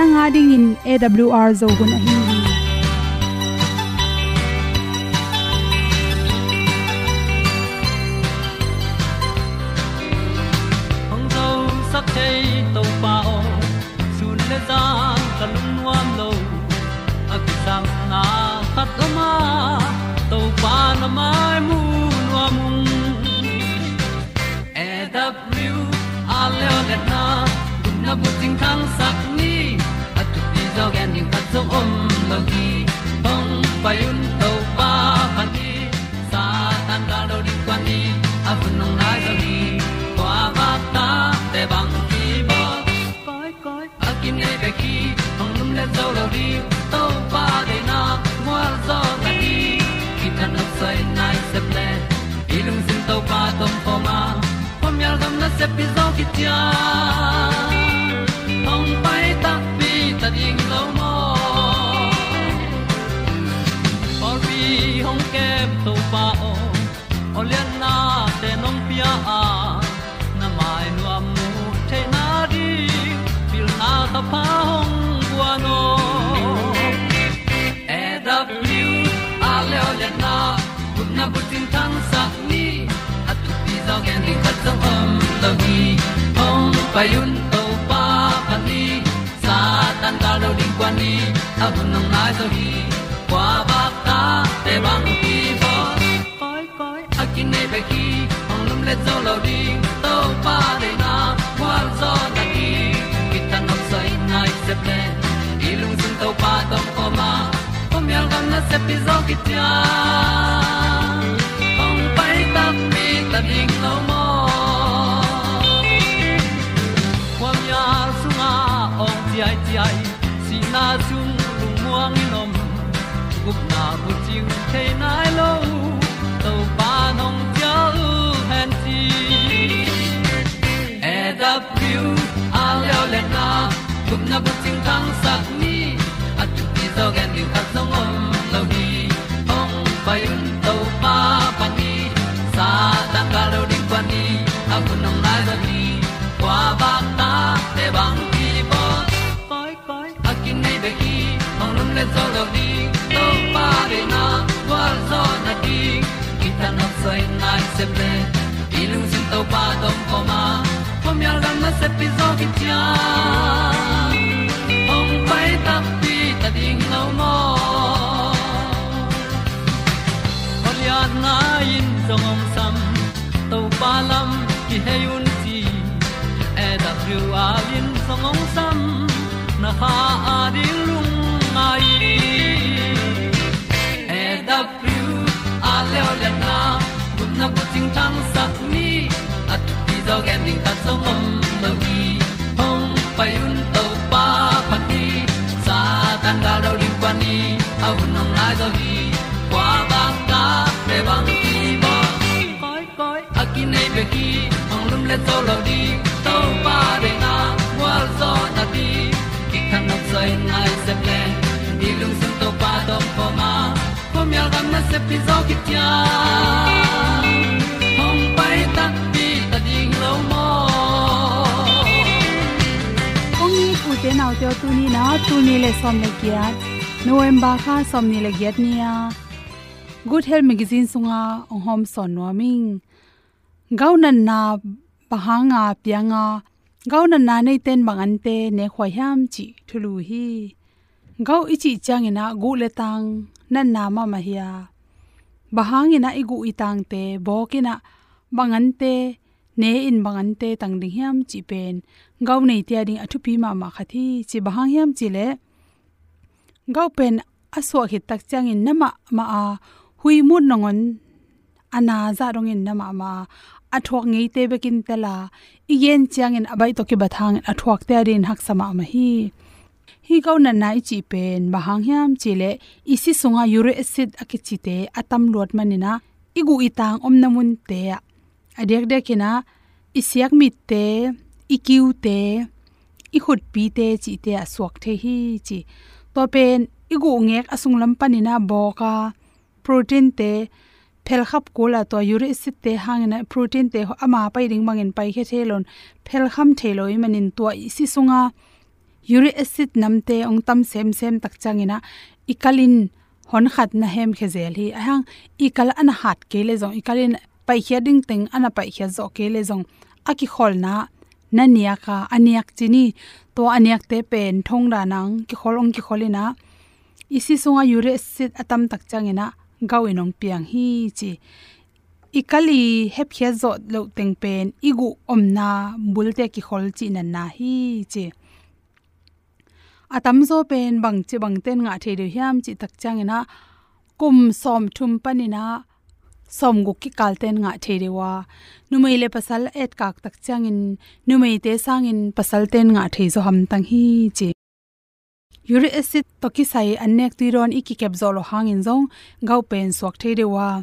nanga ding in awr zo gun a hi le na khat o mai sak zo om lo gi hong pa yun to pa han ti sa tan ga lo di kwan ni a bu nong lai zo ni kwa ba ta te bang ki ba koi koi a kim nei be ki hong lum le zo lo di to pa de na mo zo ta ni ki tan nok sai nai se ple ilung sin to pa tom pa ma. Pom yal gam na se pi zo ki ti a na bu tin tan sa ni at tu pi zo gen ni khat zo om lo gi hong pa yun to pa pa ni sa tan da lo ding kwan ni. A bu nang lai so hi. Kwa ba ta te bang ki bo koi koi a kin nei be ki ong lum le zo lo ding to pa de na kwa zo na ki ki ta no sai nai se pe i lung sun to pa tom ko ma. Ko mi al gam na se pi zo ki tia na chung lung muang ni nom gup na bu ting te nai lo to pa nong pia u han ti e da piu a leo le na gup na bu ting tang sat ni at tu ti zo gen ni khat song om sai se ple i lung sin to pa tom ko ma pom yal gam na se pi zo ki tia ong pai ta pi ta ding lo mo ya na in zong om sam to pa lam ki hay un ti e da thru a à lin song ong sam na ha a à di lung ting tang sat ni at ti zo gen ding ta song mom lo gi hong pai un to pa pa ti sa tan ga do ri pa ni au nong lai do gi kwa ba ta pe bang ti ba koi koi a ki nei be ki hong lum le to lo di to pa de na wa zo na ti ki kan nok sai nai se ple ni lung sun to pa do pa ma. Po mi al gam na se pi zo ki tia te nau tu ni na tu ni le som le kya november kha som ni le gyat nia good health magazine sunga ong à, hom son no ming gaunan na pahanga pianga gaunan na nei ten bangan te ne khoi ham chi thulu hi. Gau ichi changina gu le tang nan na ma ma hiya bahangina igu itang te bokina bangan te ne in bangan te tang ding hiam chi pen gau nei tia ding athu pi ma ma khathi chi bahang hiam chi le gau pen aswa hi tak changin nama ma a hui mut nongon ana za rongin nama ma athok ngei te bekin tela igen changin abai to ki bathang athok te rin hak sama ma hi hi gau na nai chi pen bahang hiam chile isi sunga uric acid akichite atam lot manina igu itang om namun te adek dekina isiak mit te, ikiu te i khut pi te, chi te aswak the hi, chi. To pen igu ngek asung lam panina boka, protein te phel khap kola to uric acid te hangina, protein te ama pai ring mangin pai khe thelon. Phel kham theloi manin to isi sunga uric acid namte ong tam sem sem tak changina, ikalin hon khat na hem khe zel hi. Ahang, ikal an hat ke le zong, ikalin ไปเขียดิ้งตึงอันไปเขียจอเกเลจงอากิขอลนะนันเนียค่ะอันเนียกจีนี่ตัวอันเนียกเตเป็นทงดานังกิขอลองกิขอลินะอีซิสงอายุเรสิตอตัมตักจังเงนะเกาวินองเปียงฮีจีอีกลีเฮปเขียจอดเลวเต็งเป็นอีกุอมนาบุลเตกิขอลจีนันนาฮีจีอาตัมโซเป็นบังจีบังเต้นงาเทเดียมจีตักจังเงนะกุมซอมทุมปนินะ gu ki kalten nga the de wa. Numei le pasal et kak tak changin numei te sangin pasal ten nga thei zo ham tang hi che. Uric acid to ki sai anek ti ron iki kep zo lo hangin zong, gau pen swak the de wa.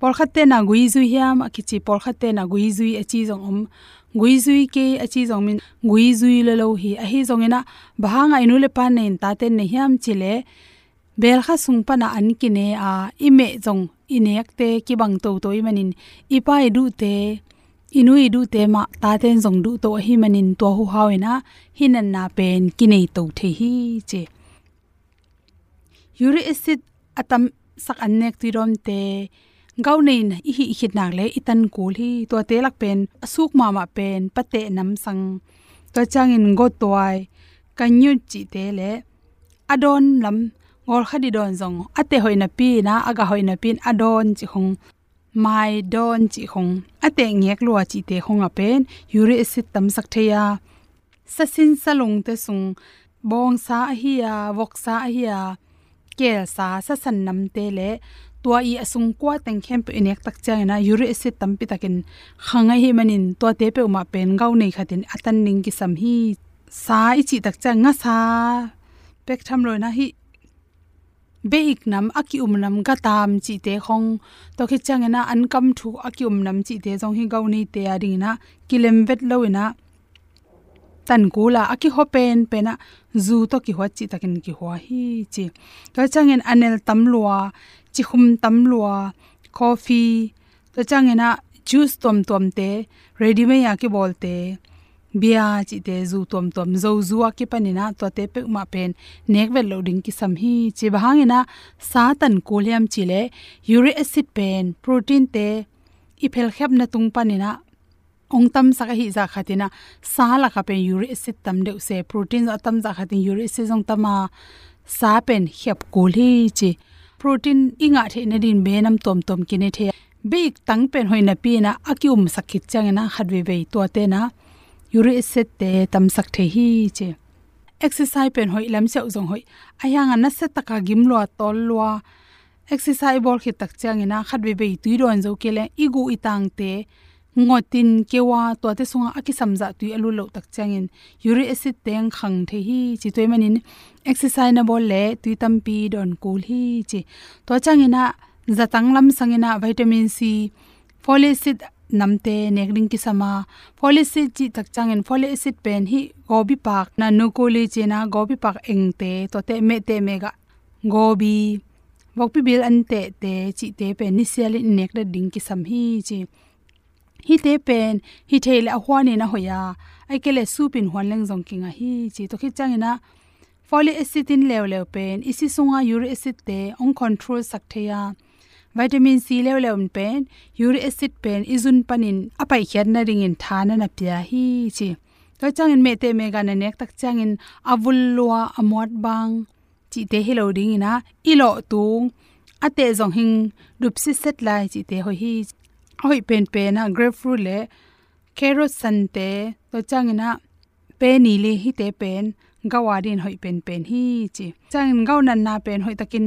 Por khatte na gui zui hiam, akichi por khatte na gui zui achi zong om. Gui zui ke achi zong min, gui zui le lo hi a hi zong ina bahanga inu le pan nen ta ten ne hiam chile bel kha sung na an kine a ime jong inek te ki bang to to imanin ipai du te, inui du te ma ta ten jong du to hi manin to hu hawena hinan na pen kinei to the hi che. Uric acid atam sak annek ti rom te gau nei na hi hi hit nak le itan kul hi to te lak pen, asuk ma ma pen, pate nam sang. To changin go toai kanyu chi te le, adon lam ngol khadi don zong. Ate hoina pi na, aga hoina pin adon chi khong. Mai don chi khong. Ate ngek lua chi te khong a pen. Uric acid tam sak theya. Sasin salung te sung. Bong sa hi ya, wok sa hi ya. Kel sa sa san nam te le. Tua i asung kwa teng khem pe inek tak chang na. Uric acid tam pi takin. Khanga hi manin. To te pe ma pen gau nei khatin. Atan ning ki sam hi. Sa i chi tak chang nga sa. Pek tham lo na hi beik nam, aki um nam, ga tam chi te khong. To khi chang na an kam thu, aki um nam chi te jong hi gau ni te ading na kilem vet lo ina tan kula aki ho pen, pena. Zu to ki hwa chi takin ki hwa hi chi. To changin anel tam lua, chi khum tam lua, coffee. To changena juice tom tom te, ready me ya ki bolte bia chi te zu tom tom zo zuwa ki panina to te pe ma pen nek vel loading ki sam hi chi bahangena sa tan kolyam chile uric acid pen protein te iphel khep na tung panina ong tam sa hi za dạ khatina sa la kha pen uric acid tam de se protein dạ atam za dạ khatin uric acid jong tama sa à. pen khep kul hi chi protein inga the na din be nam tom tom ki ne the big tang pen hoina pi na akium sakit changena hadwe be to te na yuri set te tam sak the hi che. Exercise pen hoi lam se jong hoi. Ayang na se taka gim lo tol lo exercise bol khit tak changena khat be tuiron zo kele igu itang te. Ngotin kewa to te sunga aki samja tu alu lo tak changin uric acid teng khang the hi chi toy manin exercise na bol le tu tampi don kul hi chi. To changina zatang lam sangina vitamin c. Folic acid namte nekring ki sama folic acid chi tak changin folic acid pen hi gobi pak na nukoli chena gobi pak engte to te me te mega gobi. Bokpi bil an te te chi te pen ni siali nek da ding ki sam hi chi. Hi te pen, hi thele a hwani na hoya. Ai kele supin hwan leng jong kinga hi chi. To khi changina folic acid in lew lew pen, isi sunga uric acid te on control saktheya vitamin c lew lew pen uric acid pen izun panin apai khian na ringin thana na pya hi chi to changin me te me ga na nek tak changin avul lua amot bang chi te hello ding ina ilo tung ate zong hing dup si set lai chi te hoi hi hoi pen pen na grapefruit le carrot san te to changina pe ni le hi te pen gawadin hoi pen pen hi chi changin gau nan na pen hoi takin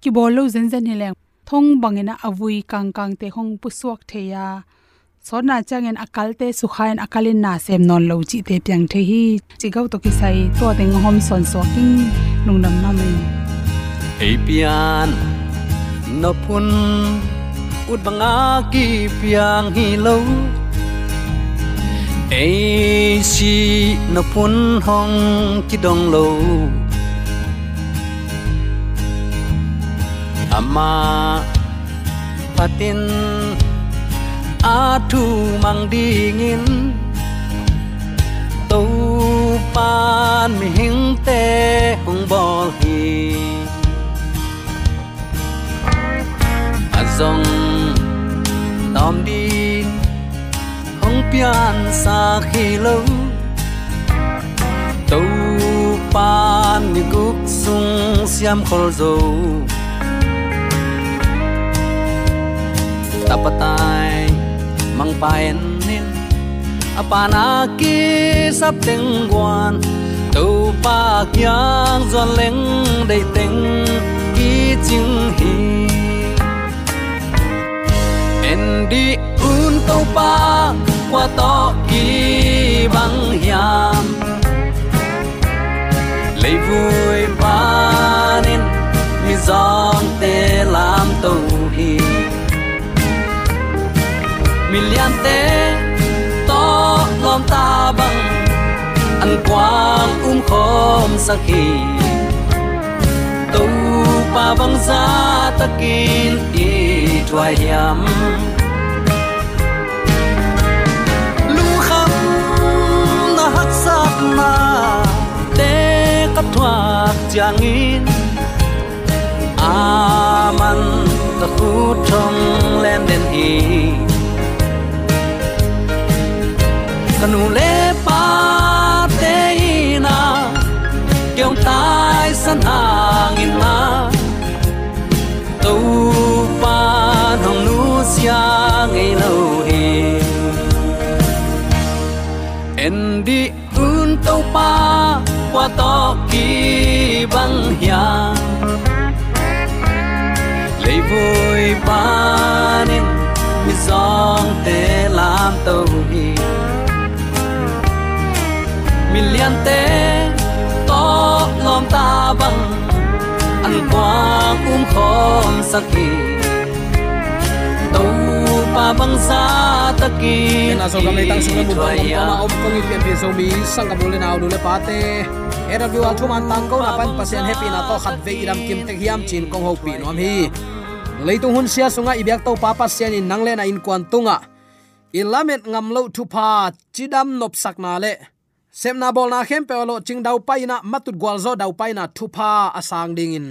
ki bol lo zen zen hi le thong bangena avui kang kang te hong pu suak theya. Sona changen akalte sukhain akalin na sem non lo chi te pyang the hi. Chi gau to ki sai to teng hom son so king lungnam na mai. Ei pian no pun ut banga ki pyang hi lo. Ei si no pun hong ki dong lo. Ama patin atu mang dingin tu pan mi hing te hong bol hi azong tom din hong pian sa khi lu tu pan mi guk sung siam khol zo tapatai mang paen apanaki apana ki quan, tu pa kyang zon leng dei tình ki ching hi. En đi un to pa qua to ki băng hiam. Lấy vui ba nên mi giòn te làm tàu an quang um khom sakhi tu pa bang za takin i twai yam lu kham na hak sat na te ka thwa changin aman ta khu thong len den hi kanu le pa kyong tai san hang in ma. To pa nong nu sia ngei lo he en di un to pa qua to ki bang hia lấy vui ba nên mi song te lam tàu hi million te ta khom pa na so gam tang sunga mu bang ma om kong i pian pi so mi sang ka bule na du le pa te era bi wa thuman tang ko na pan pasien happy na to khat ve iram kim te hiam chin kong ho pi nom hi. Leitung hun sia sunga ibyak to pa pasien in nang le na in kwan tunga ilamet ngam lo thu pa chidam nop sak na sem na bol na khem pe lo ching dau pai na matut gwal zo dau pai na thupa asang ding in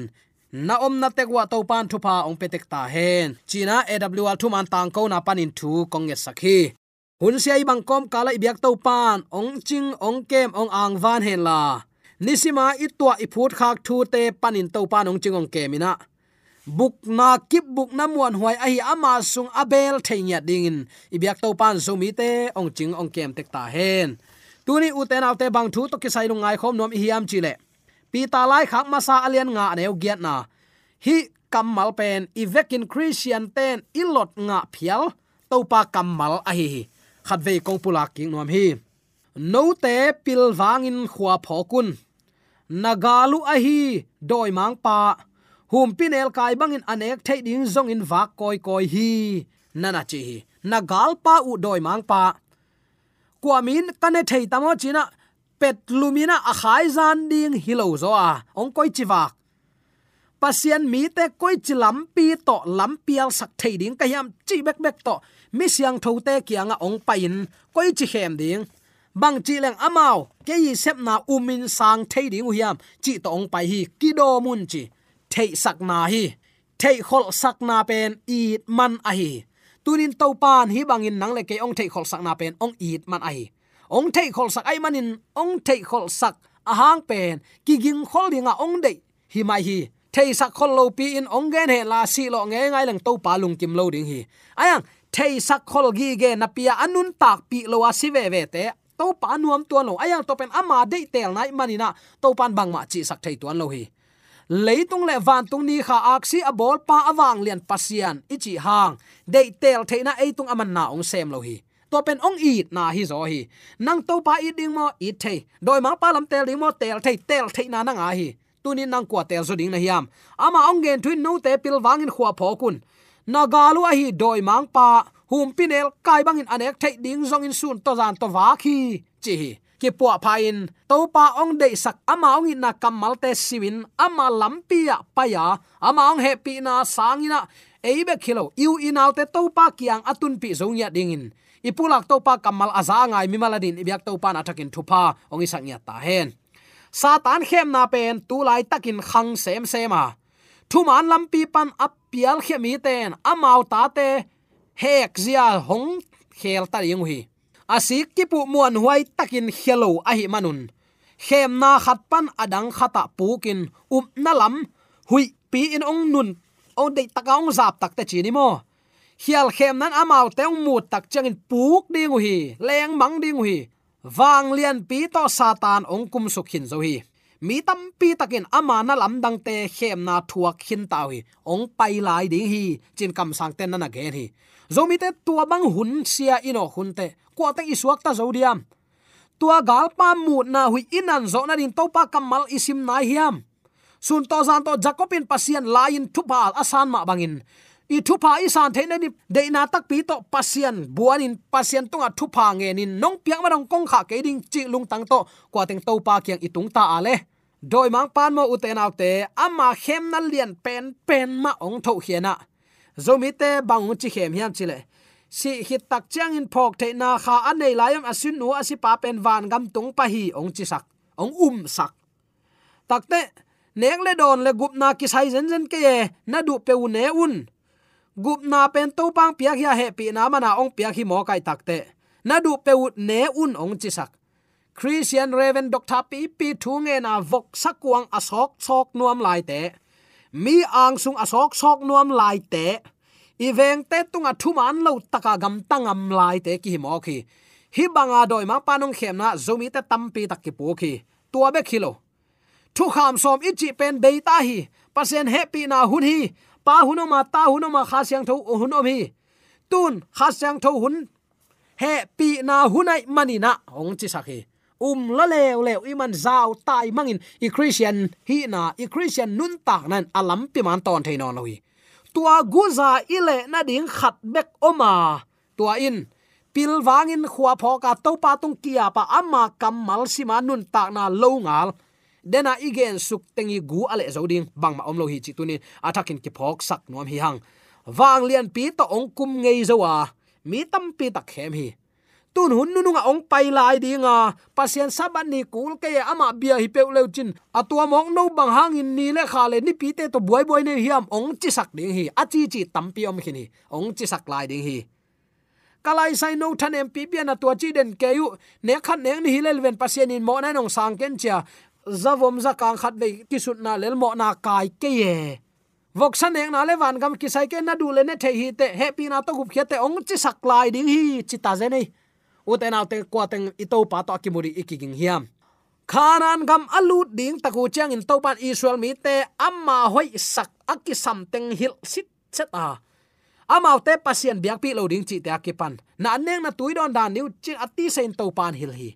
na om na tek wa to pan thupa ong petek ta hen. China awl thuman tang ko na panin thu kong sakhi hun sia bang kom kala ibyak to pan, ong ching, ong kem, ong ang van hen la. Nisima itwa iput khak thu te panin to pan ong ching ong kemina buk na kip buk na muan huai a hi ama sung abel theinya dingin. Ibyak to pan zo mi te ong ching ong kem tek ta hen tuni uten autte bang thu to kisai lungai khom nom hiam chile pi ta lai khak ma sa alian nga neu giat na. Hi kammal pen ivekin christian ten ilot nga phial topa pa a hi khat ve kong pula king nom hi. No te pil wangin khwa phokun nagalu a hi, doi mang pa. Hum pinel kai bangin anek thei ding zong in wak koi koi hi. Nana chi nagal pa u doi mang pa kwamin kane thei tamo china, pet lumina a khai zan ding hilo zo a, ong koi chiwak pasian mi te koi chilam pi to, lampial sak thei ding ka yam chi bek bek to, mi siang tho te kianga ong pain, koi chi hem ding. Bang chi leng amao, ke yi sep na umin sang thei ding hiam chi to ong pai hi kido mun chi, thei sak na hi, thei khol sak na pen i man a hi tunin to pan hi bangin nang le ke ong thei khol sak na pen, ong it man ai. Ong thei khol sak ai manin, ong thei khol sak ahang pen, ki ging khol dinga ong dei. Hi mai hi, thei sak khol lo pi in ong gen he la si lo nge ngai lang to pa lung kim lo ding hi. Ayang, thei sak khol gi ge na pia anun tak pi lo a si ve ve te to pa nuam tuan lo. Ayang, to pen ama de tel nai manina to pan bang ma chi sak thei tuan lo hi leitung le van tung ni kha aksi a bol pa awang lian pasian ichi hang de tel theina eitung aman na ong sem lo hi to pen ong i na hi zo hi nang to pa i ding mo i the doi ma pa lam tel ding mo tel the tel the na na nga hi tunin nang kwa tel zo ding na hiam. Ama ong gen thuin no te pil wangin khwa phokun na galu a hi doi mang pa. Hum pinel kai bangin anek the ding zong in sun to zan to wa khi chi hi ki po pha in. To pa ong de sak ama ong ina na kamal te siwin, ama lampia paya ama ong happy na sangina eibe khilo, iu inaw te to pa kiang atun pi zongya dingin ipulak to pa kamal aza ngai mi maladin ibyak to pa na takin thupa ong isak nya ta hen. Satan khem na pen tu lai takin khang sem sema thuman lampi pan ap pial khemi ten amau ta te hek zia hong khel ta yeng hi asik kipu muan huai takin hello ahi manun. Khem na khat pan adang khata pukin. Um nalam hui pi in ong nun. Ong dei takaung zap tak te chini mo. Hial khem nan amau teong mut tak changin puk ding hi leng mang ding hi wang lian pi to satan ong kum suk hin zo hi. Mi tam pi takin ama na lam dang te khem na thuak hin tawi hi ong pai lai ding hi, chin kam sang ten na gen hi zomi te tua bang hun sia ino hun te kwa te isuak ta zodiam tua gal pa mu na hui inan zo na din topa kamal isim na hiam. Sun to zan to jacobin pasian lain thupal asan ma bangin i thupa i san the ni de na tak pi to pasian buanin pasian tunga à thupa nge nin nong piang ma dong kong kha ke ding chi lung tang to kwa teng to pa kyang itung ta à ale doi mang pan mo uten autte ama khem na lian pen pen ma ong tho hiana à zomi te bang chi khem hiam chile si hit tak chang in phok the na kha anei layam asin nu asi pa pen van gam tung pa hi ong chi sak, ong um sak. Takte neng le don le gup na ki sai zen zen ke na du pe u ne un. Gup na pen to pang pia hia he pi na mana ong pia hi mo kai takte na du pe u ne un ong chi sak. Christian raven doctor pi pi thu nge na vok sakwang asok sok nuam lai te mi ang sung asok sok nuam lai te. Iveng te tunga thuman lo taka gam tangam lai te ki mo khi. Hi banga doi ma panung khem na zomi te tampi tak ki pu khi. Tua be khilo. Thu kham som ichi pen beita hi. Pasen happy na hun hi. Pa hunoma ta hunoma kha siang tho hunom hi tun, kha siang tho hun. He pi na hunai manina ong chi sakhi um la leo leo iman zau tai mangin. I christian, hi na, i christian nun tak nan alam pi man ton thein on lohi. Tua guza ile na ding khat bek oma tua in, pil wangin pho cá to pa tung kia pa amma kamal sima nun tak na lo ngal. Dena igen suk tengi gu ale zoding bang ma omlo hi chi tunin athakin ki phok sak nom hi hang. Wang lian pi to ong kum ngei zowa mi tam pi tak hem hi tun hun nu nga ong pai lai dinga pasien saban ni kul ke ama bia hi pe leu chin. Atua mong no bang hang in ni le kha le ni pi te to boy boy ne hiam ong chi sak ding hi. A chi chi tam pi om khini. Ong chi sak lai ding hi. Kalai sai no than em pi pian atua chi den ke yu. Ne khat ne ni hilel ven pasien in mo na nong sang ken cha zavom za kang khat ve ki sut na lel mo na kai ke ye. Vok san eng na le van gam ki sai ke na du le ne the hi te. Happy na to gup khete ong chi sak lai ding hi. Chi ta je nei uten autte kwateng ito pa to akimuri ikiging hiam khanan gam alut ding taku chang in topan israel mi te amma hoi sak akisam teng hil sit set a amau te pasien biak pi lo ding chi te akipan na neng na tuidon dan niu chi ati sein topan hil hi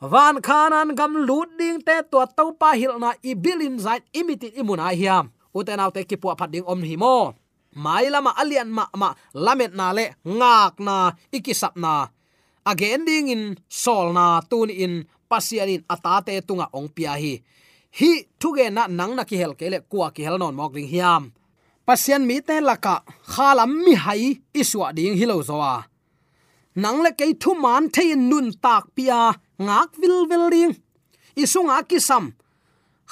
van khanan gam lut ding te to to hil na ibilin zait imitit imuna hiam. Uten autte ki pu phat ding om hi mo mai lama alian ma ma lamet na le ngak na ikisap na again ding in solna tun in pasianin atate tunga ong pia hi. Hi thuge na nang na ki hel kele kwa ki hel non mok ding hiam. Pasian mi te laka khalam mi hai iswa ding hilo zowa. Nang le ke thu man thein nun tak pia ngak vil vil ding. Isunga kisam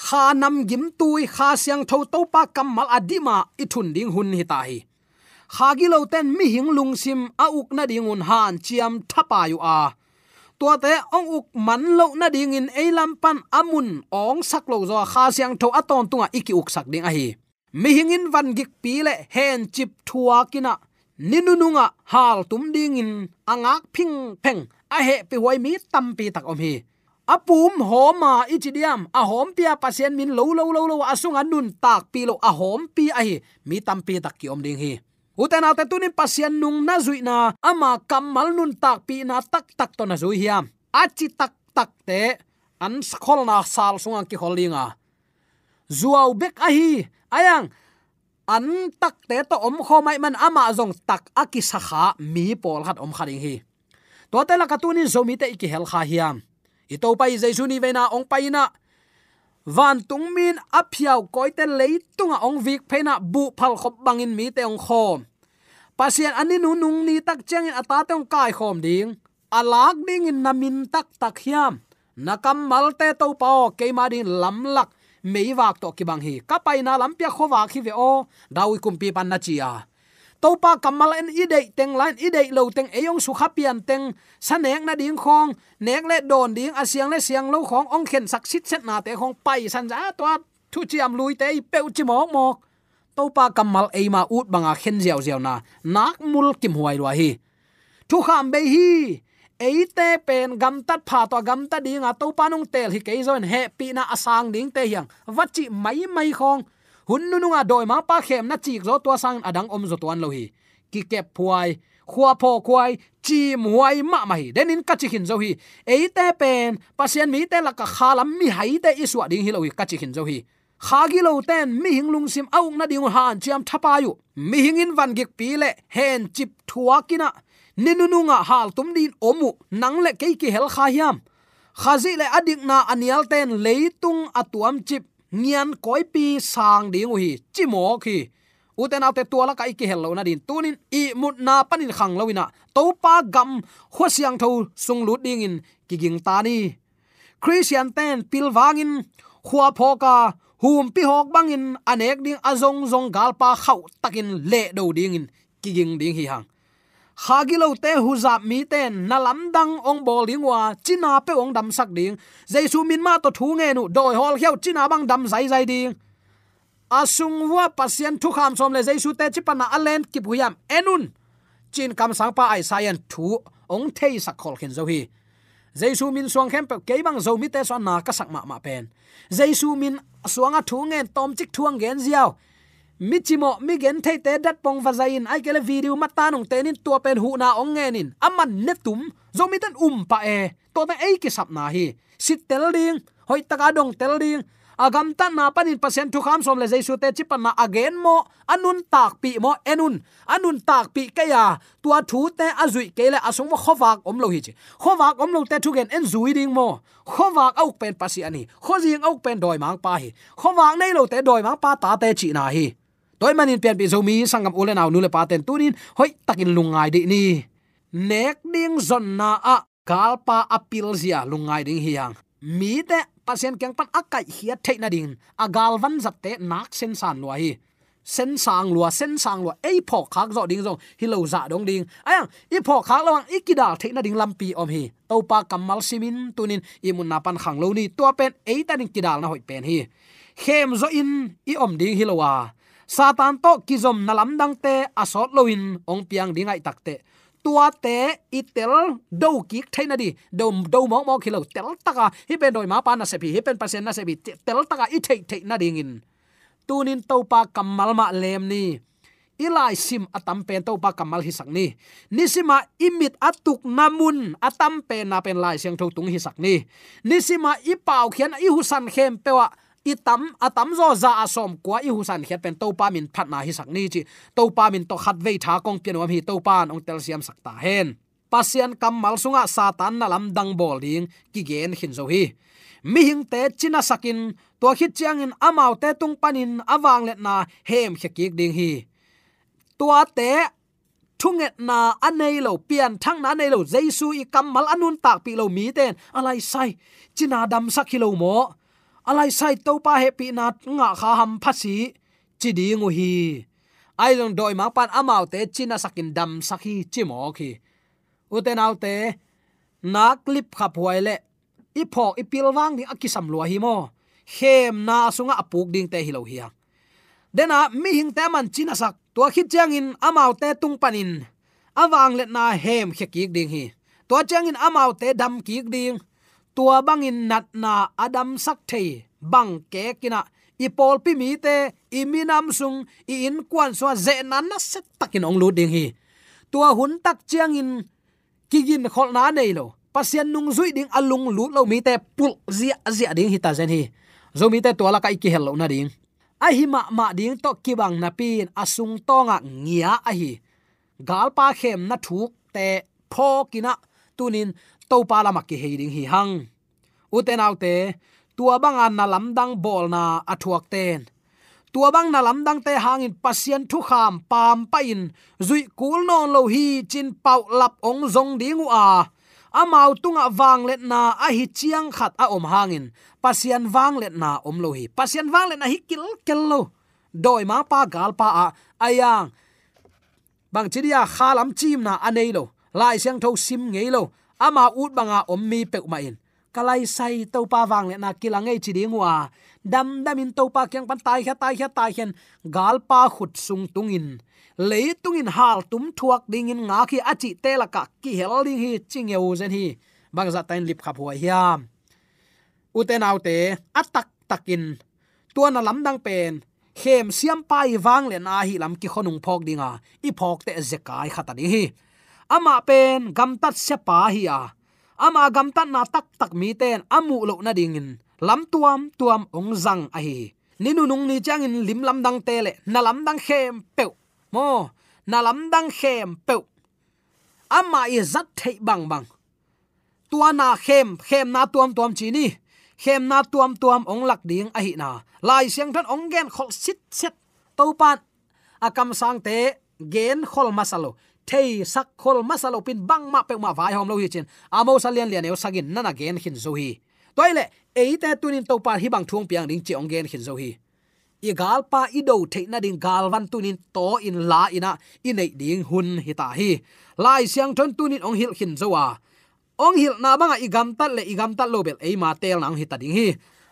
kha nam gim tui kha siang tho to pa kamal adima ithun ding hun hi ta hi khagi lo ten mi hing lung sim a uk na ding un han chiam thapa yu a. Tua te ong uk man lo na ding in eilam pan amun ong sak lo zo kha siang tho aton tunga iki uk sak ding a hi mi hingin van gik pi le hen chip thua kina. Ninununga hal tum ding in angak phing pheng a he pi hoi mi tam pi tak om hi. Apum homa ichidiam a hom pia pasien min lo lo lo lo asung anun tak pi lo a hom pi a hi mi tam pi tak ki om ding hi uten alte tunin pasien nung na zui na, ama kamal nun tak pi na tak tak to na zui hiam. Achi tak tak te, an khol na sal sunga ki holinga zuaw bek ahi ayang, an tak te to om kho mai man ama zong tak aki sakha mi pol hat om kharing hi. To te la katunin zomi te ki hel kha hiam. I to pai jaisu ni vena ong paina van tung min aphiao koite leitunga ong vik phena bu phal khop bangin mi te ong khom. Pasien ani nu nung ni tak chang in ata tong kai khom ding. Alak ding in namin tak tak hiam. Nakam malte to pa ke ma din lam lak. Mei wak to ki bang hi. Kapai na lam pia kho wak hi ve o. Dawi kum pi pan na chia topa kamal en idei teng line idei lo teng eyong su khapian teng sanek na ding khong nek le don ding asiang le siang lo khong ong khen sak sit set na te khong pai san za to thu chiam lui te pe chi mok mok topa kamal e ma ut banga khen jiao jiao na nak mul kim huai ro hi thu kham be hi eite pen gam tat pha to gam ta ding a to panung tel hi ke zon he pi na asang ding te hiang wachi mai mai khong hun nu nga doi ma pa khem na chik zo tua sang adang om zo tuan lo hi. Ki kep phuai khua pho khuai chi muai ma ma hi. Denin ka chi hin zo hi. Eite pen, pasien mi te la ka khalam mi hai te iswa ding hi lo hi ka chi hin zo hi. Khagi lo ten, mi hing lung sim au na ding han chiam thapa yu. Mi hing in van gik pi le, hen chip thua kina ninununga hal tum din omu, nang le ke ki hel kha hiam. Khazi le adik na anial ten leitung atuam chip ngian koi pi sang ding hi chimo khi. Uten autte tuala ka iki hello na din. Tunin i mut na panin khang lowina to pa gam khosiang tho, sung lut ding in, kiging tani christian ten pilwangin khua phoka hum pi hok bangin anek ding azong zong galpa khau takin le do ding in, kiging ding hi hang hagilo te huza mi te nalam dang ong bol dingwa china pe ong dam sak ding. Jaisu min ma to thu nge nu, doi hol hiao china bang dam zai zai ding. Asung wa pasien thu kham som le jaisu te chipana alen ki buyam enun. Chin kam sang pa ai sayan thu ong thei sak khol khen zo hi. Jaisu min suang khem pe ke bang zo mi te so na ka sak ma ma pen. Jaisu min suanga thu nge tom chik thuang gen ziao michimo migen mi gen thei te dat pong vazain ai kele video mata nong te nin tua pen hu na ong nge aman netum zo mi tan um pa e. To ta ei ki sap na hi. Sit tel ding, hoi taka dong tel ding. Agam ta na panin pasien thu kham som le jaisu te chi na again mo. Anun tak pi mo enun anun tak pi ka ya. Tua thu te azui ke le asung mo khowak om lo hi chi. Khowak om lo te thu gen en zui ding mo. Khowak auk pen pasi ani. Khojing auk pen doi mang pa hi. Khowak nei lo te doi mang pa ta te chi na hi toy manin pian bi zomi sangam ule naw nule paten tunin hoi takin lungai di ni nek ding zon na a kalpa apil zia lungai ding hiang mi te pasien kyang pan akai hiat theina ding agal van zat te nak sen san lo hi. Sen sang lua sen sang lua ei pho khak zo ding zong hi lo za dong ding ayang i pho khak lawang ikidal theina ding lampi om hi. To pa kamal simin tunin imun na pan khang lo ni to pen ei ta ding kidal na hoi pen hi. Khem zo in i om ding hi lo wa à satan to kizom nalam dang te asot loin ong piang dingai takte tua te itel do ki thaina di. Do do mo mo khilo tel taka. Hi pen doi ma pa na sepi hi pen pasen na sepi tel taka i thei thei na ding in. Tunin to pa kamal ma lem ni. Ilai sim atam pen to pa kamal hi sak ni. Nisima imit atuk namun atam pen na pen lai siang tho tung hi sak ni. Nisima i pau khian i husan khem pewa itam atam à, zo za dạ asom kwa i husan khet pen to pa min phat na hi sak ni chi. To pa min to khat vei tha kong pian wa hi. To pan ong tel siam sak ta hen pasian kam mal sunga, satan na lam dang bol ding ki gen khin zo hi. Mi hing te china sakin. To khit chiang in amau te tung panin awang let na hem khekik ding hi. Tua te thunget na anei lo pian thang na nei lo jesu i kamal anun tak pi lo mi ten. Alai sai, china dam sakilo mo alai sai to pa he pi na nga kha ham phasi chi di ngu hi. Ai long doi ma pan amau te china sakin dam sakhi chi mo khi. Uten au te, na clip khap huai i phok i pil wang ding akisam lo hi mo. Hem na sunga apuk ding te hilo hiya dena mi hing te man china sak to khit chang in amau te tung panin awang let na hem khekik ding hi. To chang in amau te dam kik ding tua bangin nat na adam sak thei, bang ke kina. I pol pi mi te, i minam sung, i in kwan so ze nan na set takin ong lu ding hi. Tua hun tak chiang in, kigin khol na nei lo. Pasien nung zui ding alung lu lo mi te, pul zia zia ding hi ta zen hi. Zo mi te tua la kai ki hel lo na ding. A hi ma ma ding to ki bang na pin asung tonga ngia a hi. Gal pa khem na thuk te pho kina. Tunin to pa lama ki heding hi hang. U autte tua bang an na lam dang bol na athuak ten tua bang na lam dang te hangin pasien thu kham pam pa in zui kul non lo hi chin pau lap ong zong ding u a amau tunga wang let na a hi chiang khat a om hangin. Pasien wang let na om lo hi pasien wang let na hi kil kel lo doi ma pa gal pa a ayang. Bang chidia khalam chim na anei lo lai siang tho sim ngei lo ama ut banga om mi pe ma in kalai sai to pa wang le na kilange chi ding wa dam dam in to pa kyang pan tai kha tai kha tai hen gal pa khut sung tung in le tung in hal tum thuak ding in nga khi achi te la ka ki hel ding hi ching eu zen hi. Bang za tain lip khap huai hiam uten autte atak takin. Tuana lamdang pen. Khem siam pai wang le na hi lam ki khonung phok dinga. I phok te zekai khata ni hi ama pen gam tat se pa hi a. Ama gam tat na tak tak mi ten amu lo na ding in. Lam tuam tuam ong zang a hi. Ninu nung ni chang in lim lam dang te le. Na lam dang khem pe mo, na lam dang khem pe ama i zat thei bang bang. Tua na khem khem na tuam tuam chi ni. Khem na tuam tuam ong lak ding a hi na. Lai siang than ong gen khol sit set. To pan akam sang te gen khol masalo thei sak khol masalo pin bang ma pe ma vai hom lo hi chen amo salian lian eu sagin nana gen hin zo hi. Toile eite tunin to par hi bang thung piang ding chi ông gen hin zo hi. I gal pa i do the na ding gal van tunin to in la ina, i nei ding hun hi ta hi. Lai siang thon tunin ong hil khin zowa ong hil na banga i gam tat le i gam tat lo bel ei ma tel nang hi ta ding hi.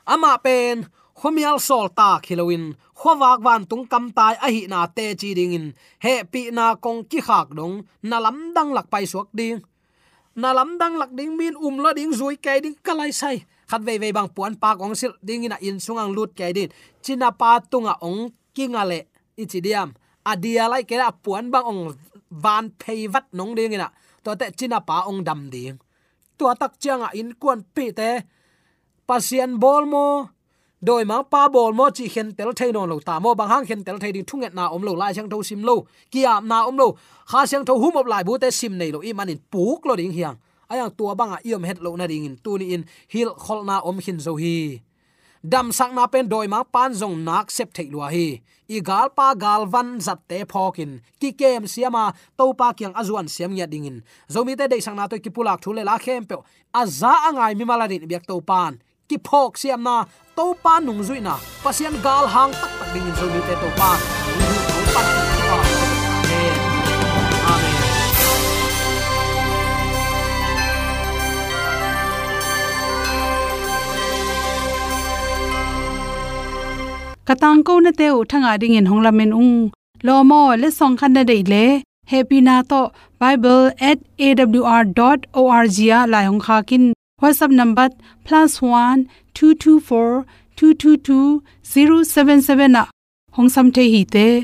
Ama pen khomial sol ta khilowin khowak van tung kam tai a hi na te chi ding in, he pi na kong ki khak dong, na lam dang lak pai suak ding. Na lam dang lak ding min um lo ding zui kai ding kalai sai. Khat ve ve bang puan pa kong sil ding ina in sungang lut kai din china pa tunga ong kinga le ichi diam. Adia lai ke puan bang ong van phei vat nong ding ina to te china pa ong dam ding. To tak changa in kuan pi te. Pasien bol mo doi ma pa bol mo chi khen tel thei non lo ta mo bang hang khen tel thei ding thunget na om lo lai chang tho sim lo kia na om lo kha chang tho hum op lai bu te sim nei lo i manin puk lo ding hiang ayang tua banga iom het lo na ding in, tu ni in hil khol na om hin zo hi dam sak na pen doi ma pan zong nak sep thei lua hi i gal pa gal van zat te phokin ki kem siama to pa kyang azuan siam nya ding in. Zomi te dei sang na to ki pulak thule la khem pe aza angai mi maladin biak to pan ki phok siam na, to pa nung zui na pasian gal hang tak tak ding zui te to pa to pa. Katang ko na te u thanga ding in honglamen ung. Lomo le song khan na dei le. Happy na to bible@awr.org ya la hong kha kin whatsapp number +1 224 222 077 na hong sam the hi te